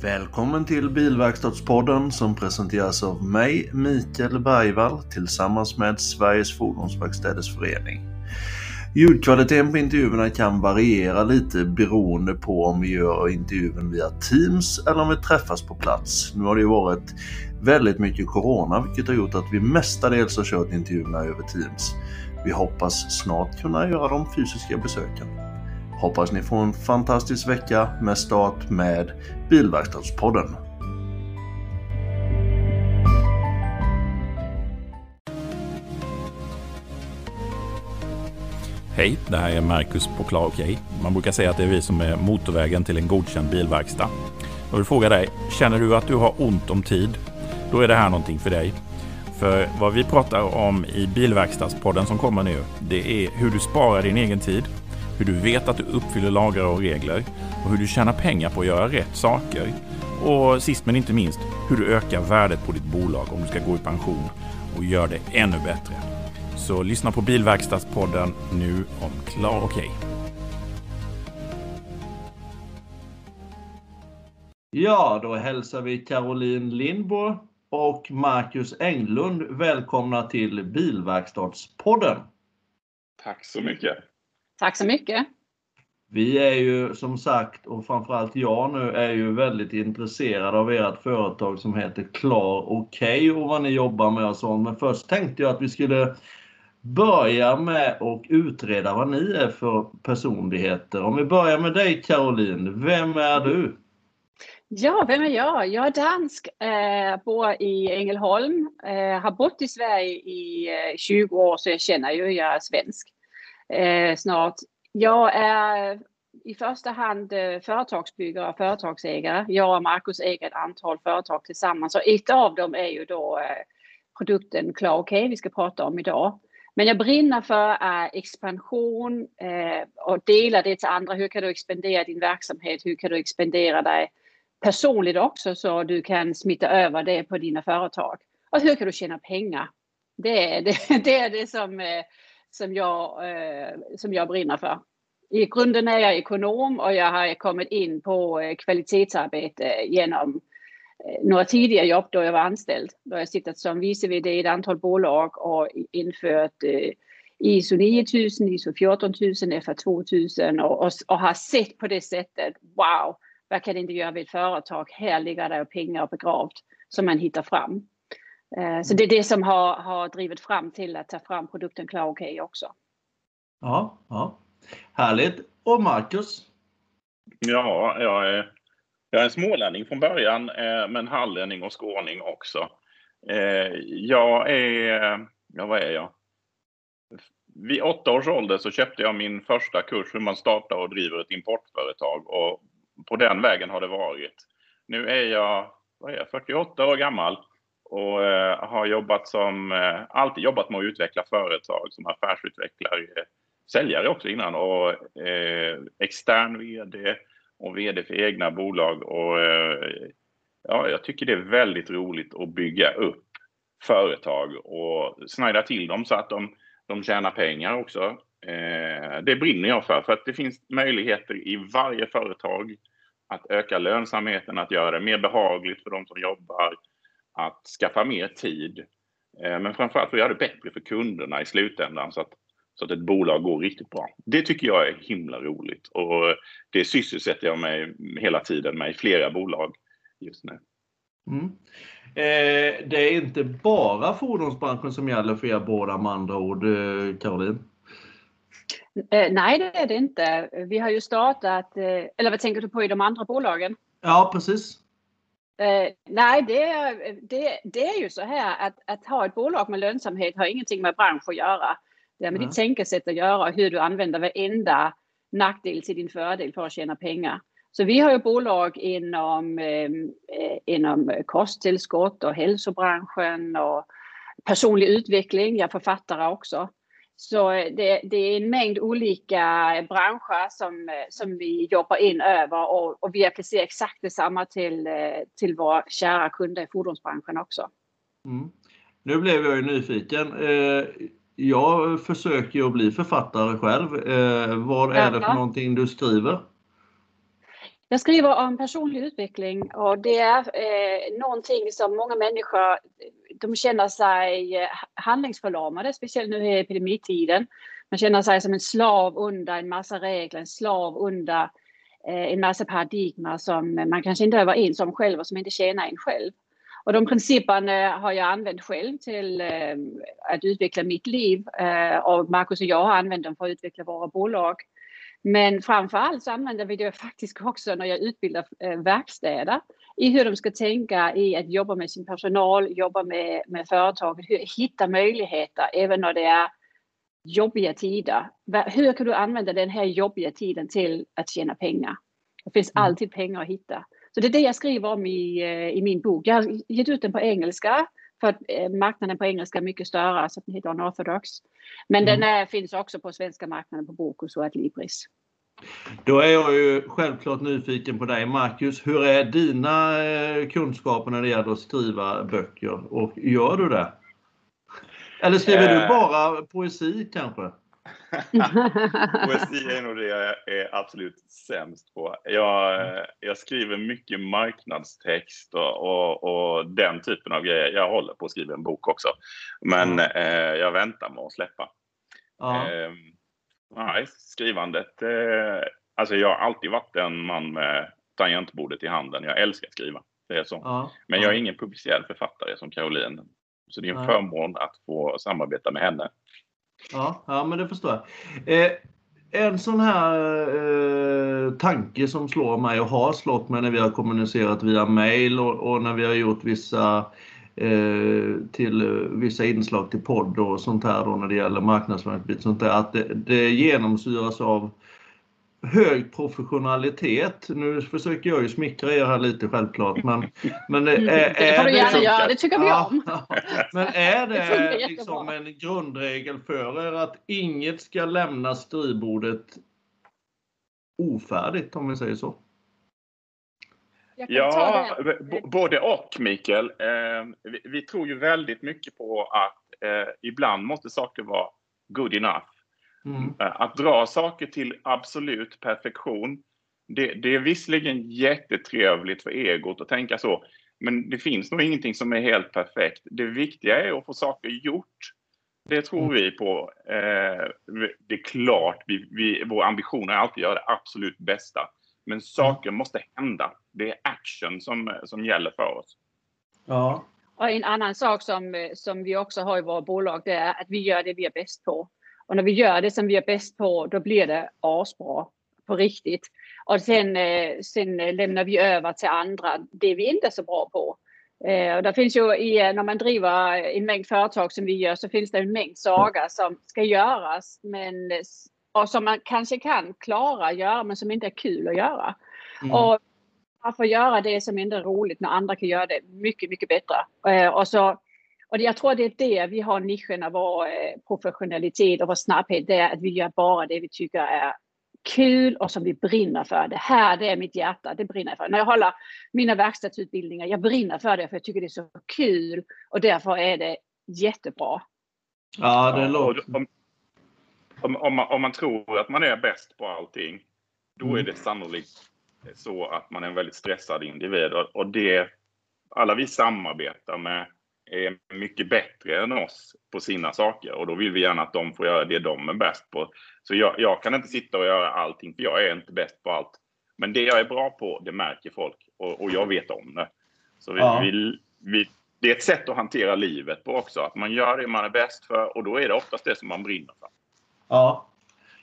Välkommen till Bilverkstadspodden som presenteras av mig, Mikael Bergvall, tillsammans med Sveriges Fordonsverkstäders Förening. Ljudkvaliteten på intervjuerna kan variera lite beroende på om vi gör intervjun via Teams eller om vi träffas på plats. Nu har det ju varit väldigt mycket Corona vilket har gjort att vi mestadels har kört intervjuerna över Teams. Vi hoppas snart kunna göra de fysiska besöken. Hoppas ni får en fantastisk vecka med start med Bilverkstadspodden. Hej, det här är Marcus på Klar okej. Man brukar säga att det är vi som är motorvägen till en godkänd bilverkstad. Jag vill fråga dig, känner du att du har ont om tid? Då är det här någonting för dig. För vad vi pratar om i Bilverkstadspodden som kommer nu, det är hur du sparar din egen tid, hur du vet att du uppfyller lagar och regler och hur du tjänar pengar på att göra rätt saker. Och sist men inte minst, hur du ökar värdet på ditt bolag om du ska gå i pension och gör det ännu bättre. Så lyssna på Bilverkstadspodden nu om Klar OK. Ja, då hälsar vi Caroline Lindborg och Marcus Englund välkomna till Bilverkstadspodden. Tack så mycket. Tack så mycket. Vi är ju som sagt, och framförallt jag nu, är ju väldigt intresserad av ert företag som heter Klar OK och vad ni jobbar med och sånt. Men först tänkte jag att vi skulle börja med att utreda vad ni är för personligheter. Om vi börjar med dig Caroline, vem är du? Ja, vem är jag? Jag är dansk, eh, bor i Ängelholm, eh, har bott i Sverige i eh, 20 år så jag känner ju jag är svensk eh, snart. Jag är i första hand eh, företagsbyggare och företagsägare. Jag och Marcus äger ett antal företag tillsammans och ett av dem är ju då eh, produkten Klar OK vi ska prata om idag. Men jag brinner för expansion eh, och dela det till andra. Hur kan du expandera din verksamhet? Hur kan du expandera dig personligt också så du kan smitta över det på dina företag? Och hur kan du tjäna pengar? Det är det, det, är det som, som, jag, eh, som jag brinner för. I grunden är jag ekonom och jag har kommit in på eh, kvalitetsarbete genom eh, några tidigare jobb då jag var anställd. Då jag suttit som vice VD i ett antal bolag och infört eh, ISO 9000, ISO 14000, FA 2000 och, och, och har sett på det sättet, wow, vad kan det inte göra vid ett företag? Här ligger det pengar begravt som man hittar fram. Så det är det som har, har drivit fram till att ta fram produkten Klar OK också. Ja, ja. Härligt. Och Marcus? Ja, jag är, jag är en smålänning från början, eh, men hallänning och skåning också. Eh, jag är, ja vad är jag? Vid åtta års ålder så köpte jag min första kurs hur man startar och driver ett importföretag och på den vägen har det varit. Nu är jag, vad är jag 48 år gammal och eh, har jobbat som, eh, alltid jobbat med att utveckla företag som affärsutvecklare, eh, säljare också innan och eh, extern VD och VD för egna bolag och eh, ja, jag tycker det är väldigt roligt att bygga upp företag och snajda till dem så att de, de tjänar pengar också. Eh, det brinner jag för, för att det finns möjligheter i varje företag att öka lönsamheten, att göra det mer behagligt för de som jobbar, att skaffa mer tid. Eh, men framförallt att göra det bättre för kunderna i slutändan så att, så att ett bolag går riktigt bra. Det tycker jag är himla roligt och det sysselsätter jag mig hela tiden med i flera bolag just nu. Mm. Eh, det är inte bara fordonsbranschen som gäller för er båda med andra ord, eh, Caroline? Eh, nej, det är det inte. Vi har ju startat, eh, eller vad tänker du på i de andra bolagen? Ja, precis. Eh, nej, det, det, det är ju så här att, att ha ett bolag med lönsamhet har ingenting med bransch att göra. Det har med mm. ditt tänkesätt att göra och hur du använder varenda nackdel till din fördel för att tjäna pengar. Så vi har ju bolag inom, eh, inom kosttillskott och hälsobranschen och personlig utveckling. Jag är författare också. Så det, det, är en mängd olika branscher som, som vi jobbar in över och, och vi applicerar exakt detsamma till, till våra kära kunder i fordonsbranschen också. Mm. Nu blev jag ju nyfiken. Jag försöker ju att bli författare själv. Vad är det för någonting du skriver? Jag skriver om personlig utveckling och det är eh, någonting som många människor de känner sig eh, handlingsförlamade, speciellt nu i epidemitiden. Man känner sig som en slav under en massa regler, en slav under eh, en massa paradigmer som man kanske inte är överens om själv och som inte tjänar en själv. Och de principerna har jag använt själv till eh, att utveckla mitt liv och Marcus och jag har använt dem för att utveckla våra bolag. Men framför allt så använder vi det faktiskt också när jag utbildar eh, verkstäder i hur de ska tänka i att jobba med sin personal, jobba med, med företaget, hur, hitta möjligheter även när det är jobbiga tider. Hur kan du använda den här jobbiga tiden till att tjäna pengar? Det finns mm. alltid pengar att hitta. Så det är det jag skriver om i, eh, i min bok. Jag har gett ut den på engelska för att eh, marknaden på engelska är mycket större så den heter Unorthodox. Men mm. den är, finns också på svenska marknaden på Bokus och Adlibris. Då är jag ju självklart nyfiken på dig Marcus. Hur är dina eh, kunskaper när det gäller att skriva böcker och gör du det? Eller skriver du bara poesi kanske? Poesi är nog det jag är absolut sämst på. Jag, jag skriver mycket marknadstext och, och, och, den typen av grejer. Jag håller på att skriva en bok också. Men mm. eh, jag väntar med att släppa. Eh, nej, skrivandet. Eh, alltså jag har alltid varit en man med tangentbordet i handen. Jag älskar att skriva. Det är så. Ja. Men jag är ingen publicerad författare som Caroline. Så det är en förmån att få samarbeta med henne. Ja, ja men det förstår jag. Eh, en sån här eh, tanke som slår mig och har slått mig när vi har kommunicerat via mail och, och när vi har gjort vissa till vissa inslag till podd och sånt här då när det gäller marknadsföring sånt där, att det, det genomsyras av hög professionalitet. Nu försöker jag ju smickra er här lite självklart men... men är, är det får du gärna göra, det tycker vi om. Ja, men är det, det liksom en grundregel för er att inget ska lämna skrivbordet ofärdigt om vi säger så? Ja, både och Mikael. Eh, vi, tror ju väldigt mycket på att eh, ibland måste saker vara good enough. Mm. Eh, att dra saker till absolut perfektion, det, det, är visserligen jättetrevligt för egot att tänka så, men det finns nog ingenting som är helt perfekt. Det viktiga är att få saker gjort. Det tror mm. vi på. Eh, det är klart, vi, vi, vår ambition är alltid att göra det absolut bästa. Men saker mm. måste hända. Det är action som, som gäller för oss. Ja. Och en annan sak som, som vi också har i våra bolag, det är att vi gör det vi är bäst på. Och när vi gör det som vi är bäst på, då blir det asbra på riktigt. Och sen, eh, sen lämnar vi över till andra det vi inte är så bra på. Eh, och det finns ju i, när man driver en mängd företag som vi gör så finns det en mängd saker som ska göras men och som man kanske kan klara att göra men som inte är kul att göra. Mm. Och varför göra det som inte är roligt när andra kan göra det mycket, mycket bättre. Eh, och så och jag tror det är det vi har nischen av vår eh, professionalitet och vår snabbhet. Det är att vi gör bara det vi tycker är kul och som vi brinner för. Det här det är mitt hjärta, det brinner jag för. När jag håller mina verkstadsutbildningar, jag brinner för det för jag tycker det är så kul och därför är det jättebra. Ja, det låter... Om, om, om, man, om man tror att man är bäst på allting, då är mm. det sannolikt så att man är en väldigt stressad individ och, och det alla vi samarbetar med är mycket bättre än oss på sina saker och då vill vi gärna att de får göra det de är bäst på. Så jag, jag, kan inte sitta och göra allting för jag är inte bäst på allt. Men det jag är bra på, det märker folk och, och jag vet om det. Så vi, ja. vi, vi, det är ett sätt att hantera livet på också, att man gör det man är bäst för och då är det oftast det som man brinner för. Ja,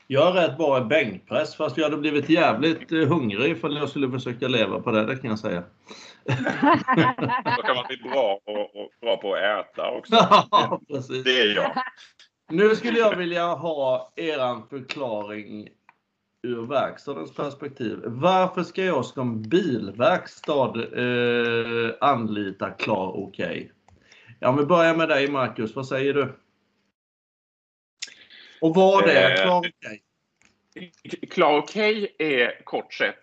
jag är rätt bra i bänkpress fast jag hade blivit jävligt eh, hungrig ifall jag skulle försöka leva på det, det kan jag säga. Då kan man bli bra, och, och bra på att äta också. Ja, precis. Det är jag. Nu skulle jag vilja ha er förklaring ur verkstadens perspektiv. Varför ska jag som bilverkstad eh, anlita Klar OK? Ja, om vi börjar med dig Marcus, vad säger du? Och vad är eh, Klar OK? Klar OK är kort, sett,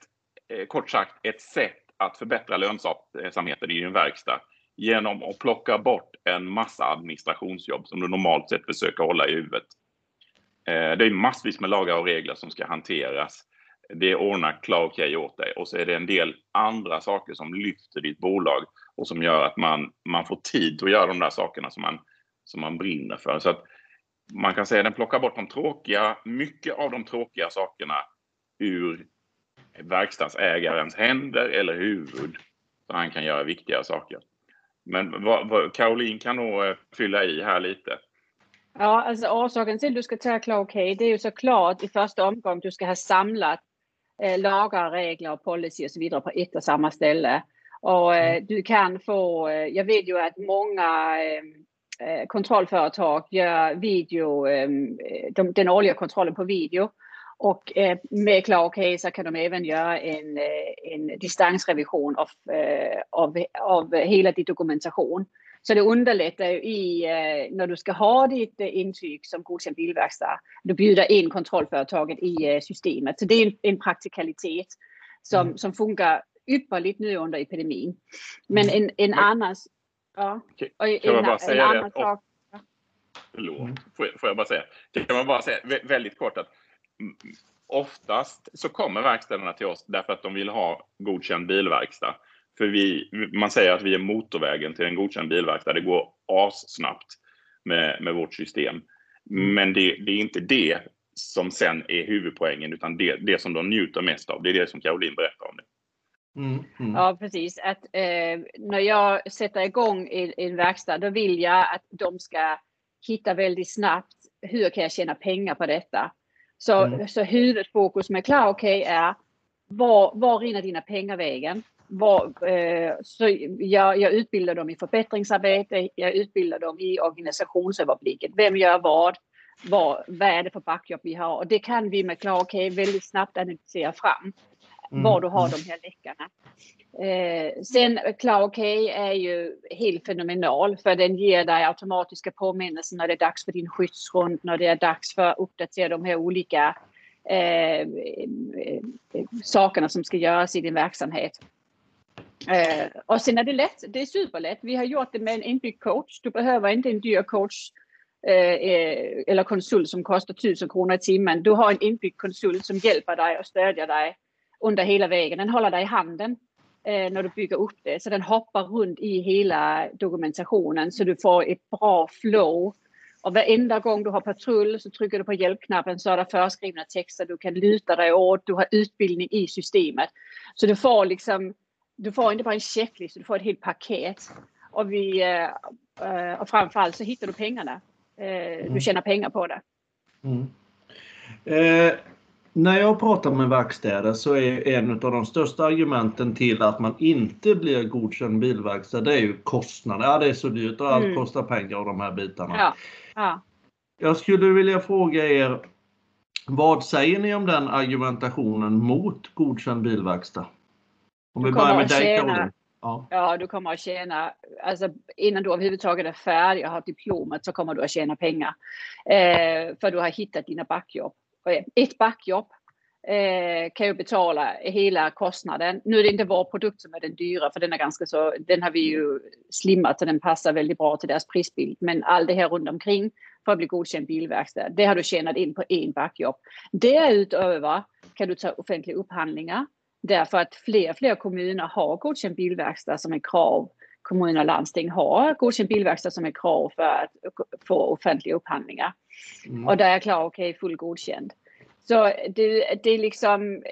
eh, kort sagt ett sätt att förbättra lönsamheten i din verkstad genom att plocka bort en massa administrationsjobb som du normalt sett försöker hålla i huvudet. Eh, det är massvis med lagar och regler som ska hanteras. det ordnar Cloud OK åt dig och så är det en del andra saker som lyfter ditt bolag och som gör att man, man får tid att göra de där sakerna som man, som man brinner för. Så att man kan säga att den plockar bort de tråkiga, mycket av de tråkiga sakerna ur verkstadsägarens händer eller huvud så han kan göra viktiga saker. Men vad, vad, Caroline kan nog eh, fylla i här lite. Ja, alltså orsaken till att du ska ta Cloud OK, det är ju såklart i första omgången du ska ha samlat eh, lagar, regler, policy och så vidare på ett och samma ställe. Och eh, mm. du kan få, eh, jag vet ju att många eh, kontrollföretag gör video, de, den årliga kontrollen på video. Och eh, med Cloud så kan de även göra en, eh, en distansrevision av, eh, av, av hela din dokumentation. Så det underlättar ju i, när du ska ha ditt intyg som godkänd bilverkstad, du bjuder in kontrollföretaget i systemet. Så det är en, en praktikalitet som, mm. som funkar ypperligt nu under epidemin. Men mm. en, en annan... Ja, och en, kan man bara säga det? sak... Förlåt, mm. får jag, får jag bara säga. Kan man bara säga väldigt kort att oftast så kommer verkstäderna till oss därför att de vill ha godkänd bilverkstad. För vi, man säger att vi är motorvägen till en godkänd bilverkstad. Det går assnabbt med, med vårt system. Men det, det, är inte det som sen är huvudpoängen utan det, det som de njuter mest av. Det är det som Caroline berättar om. Det. Mm, mm. Ja, precis. Att, eh, när jag sätter igång en, en verkstad, då vill jag att de ska hitta väldigt snabbt hur kan jag tjäna pengar på detta? Så, mm. så huvudfokus med Cloud OK är var, var rinner dina pengar vägen? Var, eh, så jag, jag, utbildar dem i förbättringsarbete, jag utbildar dem i organisationsöverblicken. Vem gör vad? Vad, vad är det för backjobb vi har? Och det kan vi med Cloud OK väldigt snabbt analysera fram. Mm. Var du har mm. de här läckarna. Eh, sen Cloud är ju helt fenomenal för den ger dig automatiska påminnelser när det är dags för din skyddsrond, när det är dags för att uppdatera de här olika eh, sakerna som ska göras i din verksamhet. Eh, och sen är det lätt, det är superlätt. Vi har gjort det med en inbyggd coach. Du behöver inte en dyr coach eh, eh eller konsult som kostar 1000 kronor i timmen. Du har en inbyggd konsult som hjälper dig och stödjer dig under hela vägen. Den håller dig i handen eh, när du bygger upp det. Så den hoppar runt i hela dokumentationen så du får ett bra flow. Och varenda gång du har patrull så trycker du på hjälpknappen så är det förskrivna texter du kan luta dig åt. Du har utbildning i systemet. Så du får liksom, du får inte bara en checklist, du får ett helt paket. Och, vi, eh, och framförallt så hittar du pengarna. Eh, du mm. tjänar pengar på det. Mm. Eh, när jag pratar med verkstäder så är en av de största argumenten till att man inte blir godkänd bilverkstad, det är ju kostnader. Ja, det är så dyrt och allt mm. kostar pengar och de här bitarna. Ja. Ja. Jag skulle vilja fråga er, vad säger ni om den argumentationen mot godkänd bilverkstad? Om vi börjar med dig Caroline. Ja. ja, du kommer att tjäna, alltså innan du överhuvudtaget är färdig och har diplomet så kommer du att tjäna pengar. Eh, för du har hittat dina backjobb ett backjobb eh, kan ju betala hela kostnaden. Nu är det inte vår produkt som är den dyra för den är ganska så, den har vi ju slimmat så den passar väldigt bra till deras prisbild. Men allt det här runt omkring för att bli godkänd bilverkstad, det har du tjänat in på en backjobb. Därutöver kan du ta offentliga upphandlingar därför att fler och fler kommuner har godkänd bilverkstad som är krav kommuner och landsting har godkänd bilverkstad som är krav för att få offentliga upphandlingar. Mm. Och där är jag klar, okej, okay, full godkänd. Så det, det är liksom,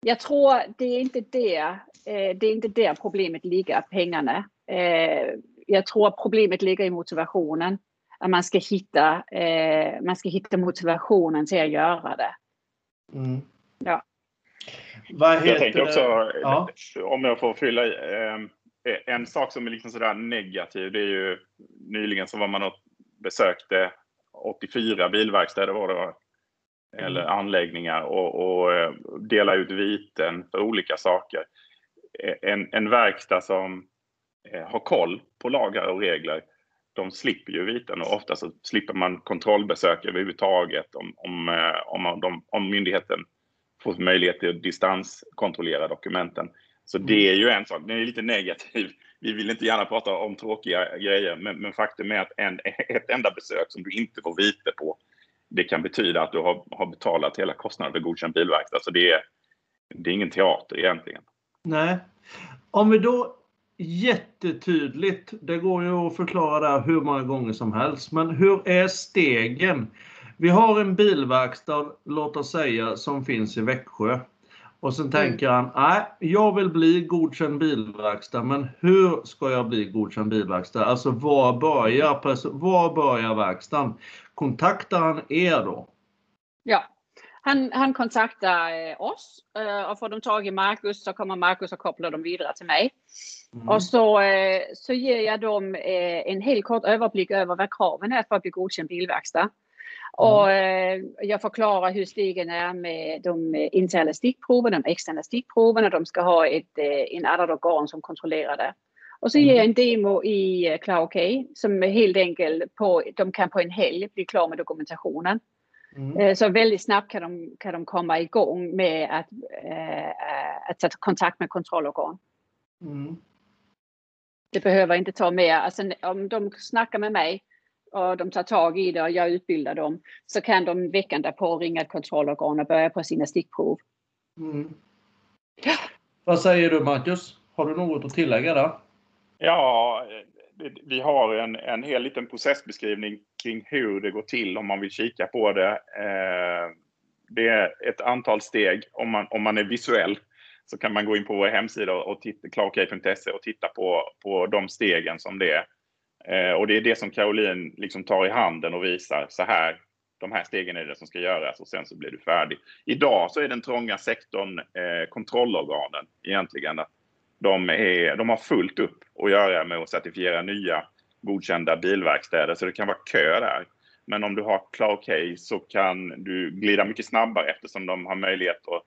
jag tror det är inte där, eh, det är inte där problemet ligger, pengarna. Eh, jag tror problemet ligger i motivationen. Att man ska hitta, eh, man ska hitta motivationen till att göra det. Mm. Ja. jag tänker också, ja. om jag får fylla i, en sak som är liksom sådär negativ, det är ju nyligen så var man och besökte 84 bilverkstäder var det var, eller mm. anläggningar och, och eh, dela ut viten för olika saker. En, en verkstad som eh, har koll på lagar och regler, de slipper ju viten och ofta så slipper man kontrollbesök överhuvudtaget om, om, eh, om, de, om myndigheten får möjlighet till att distanskontrollera dokumenten. Så det mm. är ju en sak, den är lite negativ. Vi vill inte gärna prata om tråkiga grejer, men, men faktum är att en, ett enda besök som du inte får vite på det kan betyda att du har, har betalat hela kostnaden för godkänd bilverkstad. Så det är, det är ingen teater egentligen. Nej. Om vi då jättetydligt, det går ju att förklara där hur många gånger som helst, men hur är stegen? Vi har en bilverkstad, låt oss säga, som finns i Växjö. Och sen mm. tänker han, nej, jag vill bli godkänd bilverkstad, men hur ska jag bli godkänd bilverkstad? Alltså var börjar, var börjar verkstaden? Kontaktar han er då? Ja, han, han kontaktar eh, oss eh, och får de tag i Marcus så kommer Marcus och kopplar dem vidare till mig. Mm. Och så, eh, så ger jag dem en helt kort överblick över vad kraven är för att bli godkänd bilverkstad. Och mm. jag förklarar hur stegen är med de interna stickproven, de externa stickproven och de ska ha ett, en annat organ som kontrollerar det. Och så ger jag en demo i CloudK som helt enkelt på, de kan på en helg bli klar med dokumentationen. Mm. Så väldigt snabbt kan de, kan de komma igång med att, äh, att ta kontakt med kontrollorgan. Mm. Det behöver inte ta mer, alltså om de snackar med mig och de tar tag i det och jag utbildar dem så kan de veckan därpå ringa ett kontrollorgan och börja på sina stickprov. Mm. Ja. Vad säger du Marcus? Har du något att tillägga där? Ja, vi har en, en hel liten processbeskrivning kring hur det går till om man vill kika på det. Eh, det är ett antal steg. Om man, om man är visuell så kan man gå in på vår hemsida och titta, clarkey.se och titta på, på de stegen som det är. Eh, och det är det som Caroline liksom tar i handen och visar. Så här, de här stegen är det som ska göras och sen så blir du färdig. Idag så är den trånga sektorn eh, kontrollorganen egentligen. Att de, är, de har fullt upp att göra med att certifiera nya godkända bilverkstäder, så det kan vara kö där. Men om du har CloudCase så kan du glida mycket snabbare eftersom de har möjlighet att,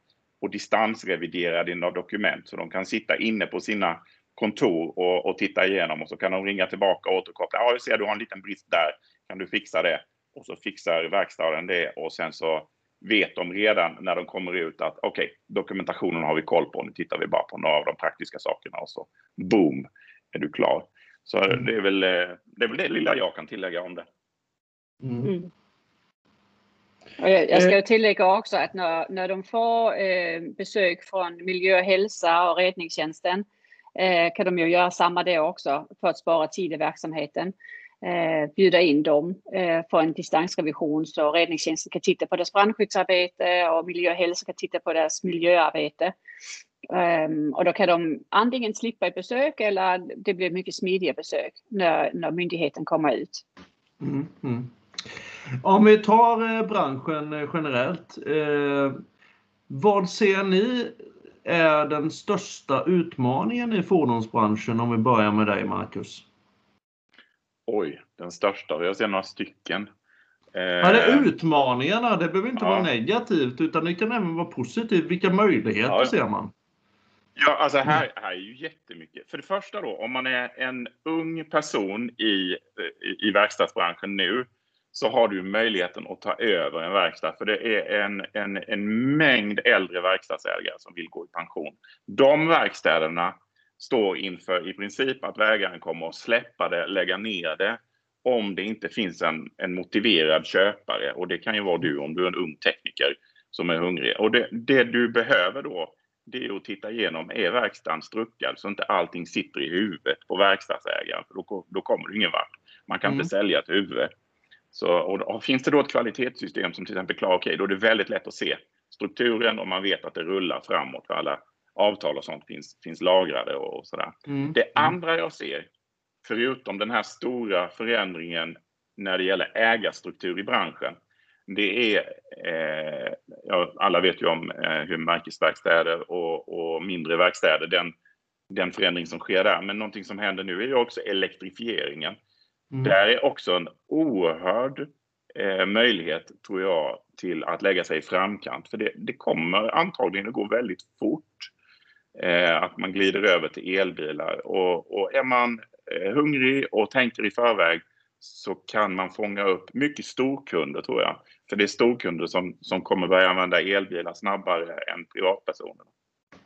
att distansrevidera dina dokument. Så de kan sitta inne på sina kontor och, och titta igenom och så kan de ringa tillbaka och återkoppla. Ja, jag ser du har en liten brist där. Kan du fixa det? Och så fixar verkstaden det och sen så vet de redan när de kommer ut att okej, okay, dokumentationen har vi koll på. Nu tittar vi bara på några av de praktiska sakerna och så boom, är du klar. Så mm. det, är väl, eh, det är väl det lilla jag kan tillägga om det. Mm. mm. Jag, ska eh. tillägga också att när, när de får eh, besök från miljö och hälsa och räddningstjänsten eh, Eh, kan de ju göra samma det också för att spara tid i verksamheten eh, bjuda in dem eh, för en distansrevision så räddningstjänsten kan titta på deras brandskyddsarbete och miljö och hälsa kan titta på deras miljöarbete. Um, och då kan de antingen slippa ett besök eller det blir mycket smidiga besök när, när myndigheten kommer ut. Mm, mm. Om vi tar eh, branschen eh, generellt. Eh, vad ser ni är den största utmaningen i fordonsbranschen om vi börjar med dig Marcus? Oj, den största. Jag ser några stycken. Eh, ja, det är utmaningarna. Det behöver inte ja. vara negativt utan det kan även vara positivt. Vilka möjligheter ja. ser man? Ja, alltså här, här är ju jättemycket. För det första då, om man är en ung person i, i, i verkstadsbranschen nu så har du möjligheten att ta över en verkstad. För det är en, en, en mängd äldre verkstadsägare som vill gå i pension. De verkstäderna står inför i princip att vägaren kommer att släppa det, lägga ner det om det inte finns en, en motiverad köpare och det kan ju vara du om du är en ung tekniker som är hungrig. Och det, det du behöver då det är att titta igenom, är verkstaden struckad så inte allting sitter i huvudet på verkstadsägaren? För då, då kommer du ingen vart. Man kan mm. inte sälja ett huvud. Så, och, finns det då ett kvalitetssystem som till exempel Klar då är det väldigt lätt att se strukturen och man vet att det rullar framåt för alla avtal och sånt finns, finns lagrade och, och sådär. Mm. Det andra jag ser, förutom den här stora förändringen när det gäller ägarstruktur i branschen, det är, eh, ja, alla vet ju om eh, hur märkesverkstäder och, och, mindre verkstäder, den, den förändring som sker där. Men någonting som händer nu är ju också elektrifieringen. Mm. Där är också en oerhörd eh, möjlighet, tror jag, till att lägga sig i framkant. För det, det kommer antagligen att gå väldigt fort. Eh, att man glider över till elbilar. Och, och är man eh, hungrig och tänker i förväg så kan man fånga upp mycket storkunder tror jag. För det är storkunder som, som kommer börja använda elbilar snabbare än privatpersoner.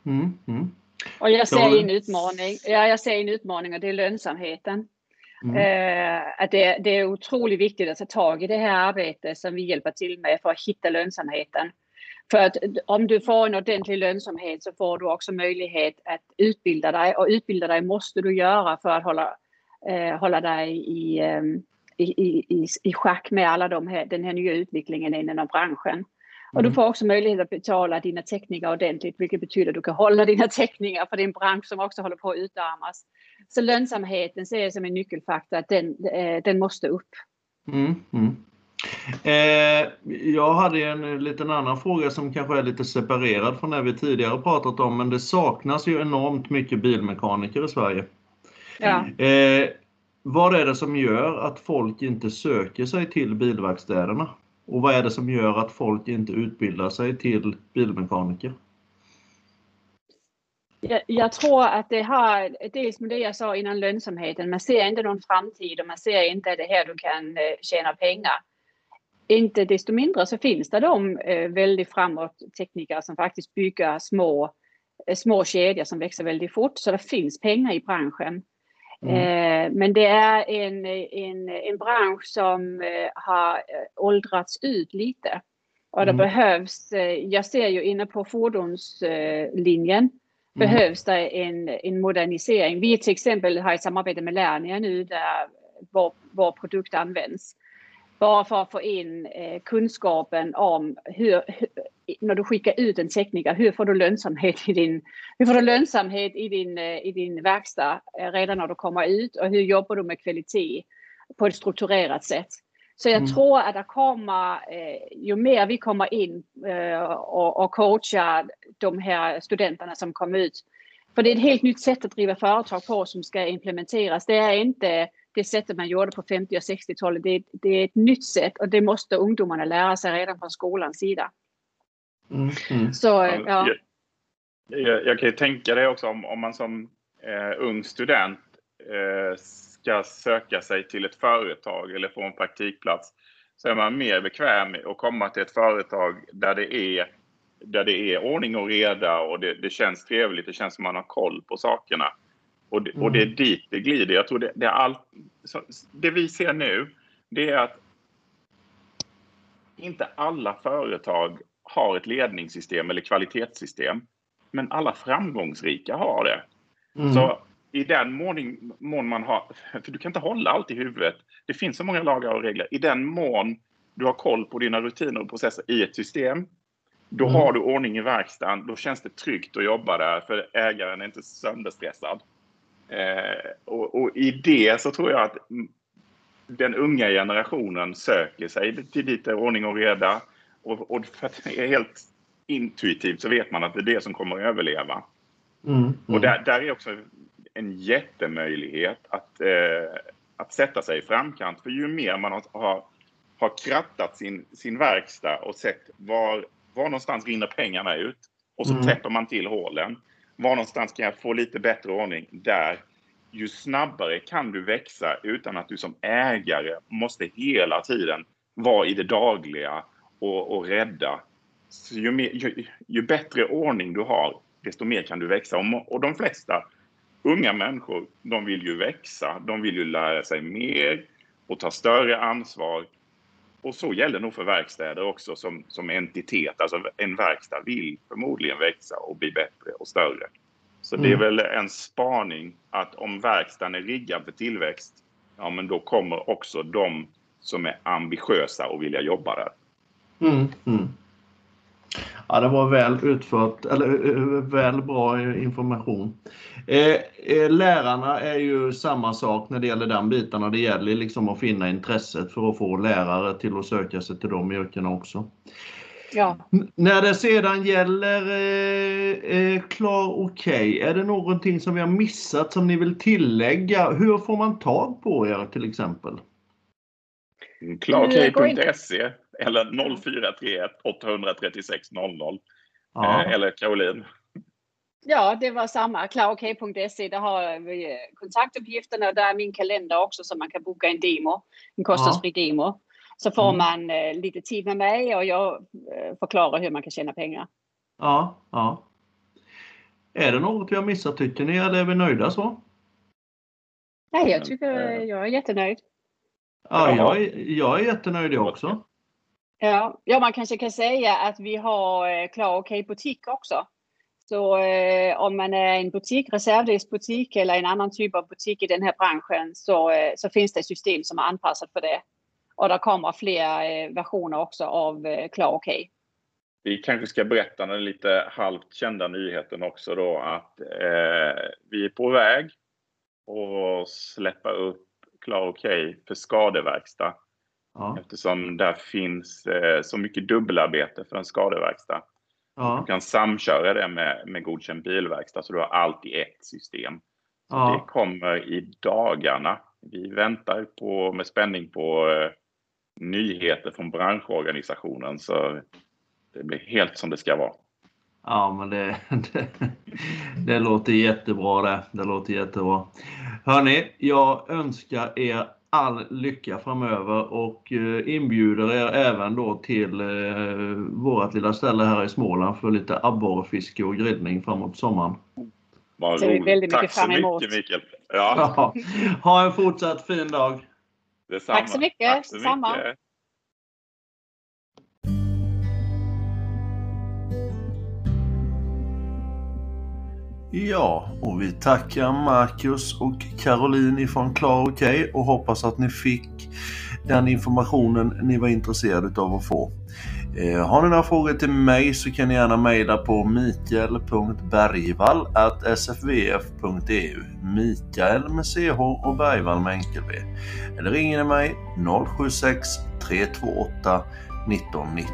Mm, mm. Och jag ser en utmaning. Ja, jag ser en utmaning och det är lönsamheten. Mm. Eh, att det, det, är otroligt viktigt att ta tag i det här arbetet som vi hjälper till med för att hitta lönsamheten. För att om du får en ordentlig lönsamhet så får du också möjlighet att utbilda dig och utbilda dig måste du göra för att hålla, eh, hålla dig i, eh, i, i, i schack med alla de här, den här nya utvecklingen inom branschen. Och du mm. får också möjlighet att betala dina teckningar ordentligt, vilket betyder att du kan hålla dina teckningar för det är en bransch som också håller på att utarmas. Så lönsamheten ser jag som en nyckelfaktor, att den, eh, den måste upp. Mm, mm. Eh, jag hade en liten annan fråga som kanske är lite separerad från det vi tidigare pratat om, men det saknas ju enormt mycket bilmekaniker i Sverige. Ja. Eh, vad är det som gör att folk inte söker sig till bilverkstäderna? Och vad är det som gör att folk inte utbildar sig till bilmekaniker? Jag, jag, tror att det har, dels med det jag sa innan lönsamheten, man ser inte någon framtid och man ser inte det här du kan eh, tjäna pengar. Inte desto mindre så finns det de eh, väldigt framåt tekniker som faktiskt bygger små, eh, små kedjor som växer väldigt fort, så det finns pengar i branschen. Mm. Men det är en, en, en bransch som har åldrats ut lite. Och det mm. behövs, jag ser ju inne på fordonslinjen, mm. behövs det en, en modernisering. Vi till exempel har ett samarbete med Lernia nu där vår, vår produkt används. Bara för att få in eh, kunskapen om hur, hur när du skickar ut en tekniker, hur får du lönsamhet i din, hur får du lönsamhet i din, eh, i din verkstad eh, redan när du kommer ut och hur jobbar du med kvalitet på ett strukturerat sätt. Så jag mm. tror att det kommer, eh, ju mer vi kommer in och, och coachar de här studenterna som kommer ut. För det är ett helt nytt sätt att driva företag på som ska implementeras. Det är inte det sättet man gjorde på 50 och 60-talet. Det, det, är ett nytt sätt och det måste ungdomarna lära sig redan från skolans sida. Mm, mm. Så, ja. Jag, jag, jag, kan ju tänka det också om, om man som eh, ung student eh, ska söka sig till ett företag eller få en praktikplats så är man mer bekväm att komma till ett företag där det är, där det är ordning och reda och det, det känns trevligt. Det känns som man har koll på sakerna. Och det, och det är mm. dit det glider. Jag tror det, det, är all, det vi ser nu, det är att inte alla företag har ett ledningssystem eller kvalitetssystem. Men alla framgångsrika har det. Mm. Så i den mån, mån man har, för du kan inte hålla allt i huvudet. Det finns så många lagar och regler. I den mån du har koll på dina rutiner och processer i ett system, då mm. har du ordning i verkstaden. Då känns det tryggt att jobba där för ägaren är inte sönderstressad. Eh, och, och, i det så tror jag att den unga generationen söker sig till dit ordning och reda. Och, och för att det är helt intuitivt så vet man att det är det som kommer att överleva. Mm, mm. Och där, där, är också en jättemöjlighet att, eh, att sätta sig i framkant. För ju mer man har, har, krattat sin, sin verkstad och sett var, var någonstans rinner pengarna ut och så mm. täpper man till hålen. Var någonstans kan jag få lite bättre ordning? Där. Ju snabbare kan du växa utan att du som ägare måste hela tiden vara i det dagliga och, och rädda. Så ju, mer, ju, ju, bättre ordning du har, desto mer kan du växa. Och, och de flesta unga människor, de vill ju växa. De vill ju lära sig mer och ta större ansvar. Och så gäller nog för verkstäder också som, som entitet. Alltså en verkstad vill förmodligen växa och bli bättre och större. Så mm. det är mm. väl en spaning att om verkstaden är riggad för tillväxt, ja men då kommer också de som är ambitiösa och vilja jobba där. Mm, mm. Ja, det var väl utfört, eller eh, väl bra information. Eh, eh, lärarna är ju samma sak när det gäller den biten. Det gäller liksom att finna intresset för att få lärare till att söka sig till de yrkena också. Ja. När det sedan gäller eh, eh Klar Okej, okay, är det någonting som vi har missat som ni vill tillägga? Hur får man tag på er till exempel? Klarokej.se eller 0431 836 00. Ja. Eller Caroline. Ja, det var samma. Klarokej.se, där har vi kontaktuppgifterna och där är min kalender också så man kan boka en demo, en kostnadsfri ja. demo. Så får mm. man eh, lite tid med mig och jag eh, förklarar hur man kan tjäna pengar. Ja, ja. Är det något vi har missat tycker ni eller är vi nöjda så? Nej, jag tycker jag är jättenöjd. Ja, jag är, jag är jättenöjd också. Ja, ja, man kanske kan säga att vi har eh, Klar okej butik också. Så eh, om man är en butik, reservdelsbutik eller en annan typ av butik i den här branschen så, eh, så finns det system som är anpassat för det. Och det kommer fler eh, versioner också av eh, Klar okej. Vi kanske ska berätta den lite halvt kända nyheten också då att eh, vi är på väg att släppa upp Klar okej för skadeverkstad. Ja. Eftersom där finns eh, så mycket dubbelarbete för en skadeverkstad. Ja. Du kan samköra det med, med godkänd bilverkstad så du har allt i ett system. Ja. Det kommer i dagarna. Vi väntar på, med spänning på eh, nyheter från branschorganisationen så det blir helt som det ska vara. Ja, men det, det, det låter jättebra det. Det låter jättebra. Hörni, jag önskar er all lycka framöver och eh, inbjuder er även då till eh, vårt lilla ställe här i Småland för lite abborrfiske och grillning framåt sommaren. Vad roligt. Tack så mycket Mikael. Ja. ja. Ha en fortsatt fin dag. Detsamma. Tack så mycket. Tack så mycket. Ja, och vi tackar Marcus och Caroline ifrån Klar OK och hoppas att ni fick den informationen ni var intresserade av att få. Eh, har ni några frågor till mig så kan ni gärna mejla på mikael.bergvall.sfvf.eu Mikael med CH och Bergvall med enkel V. Eller ringer ni mig 076 328 1990.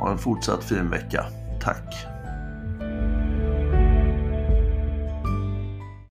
Ha en fortsatt fin vecka. Tack!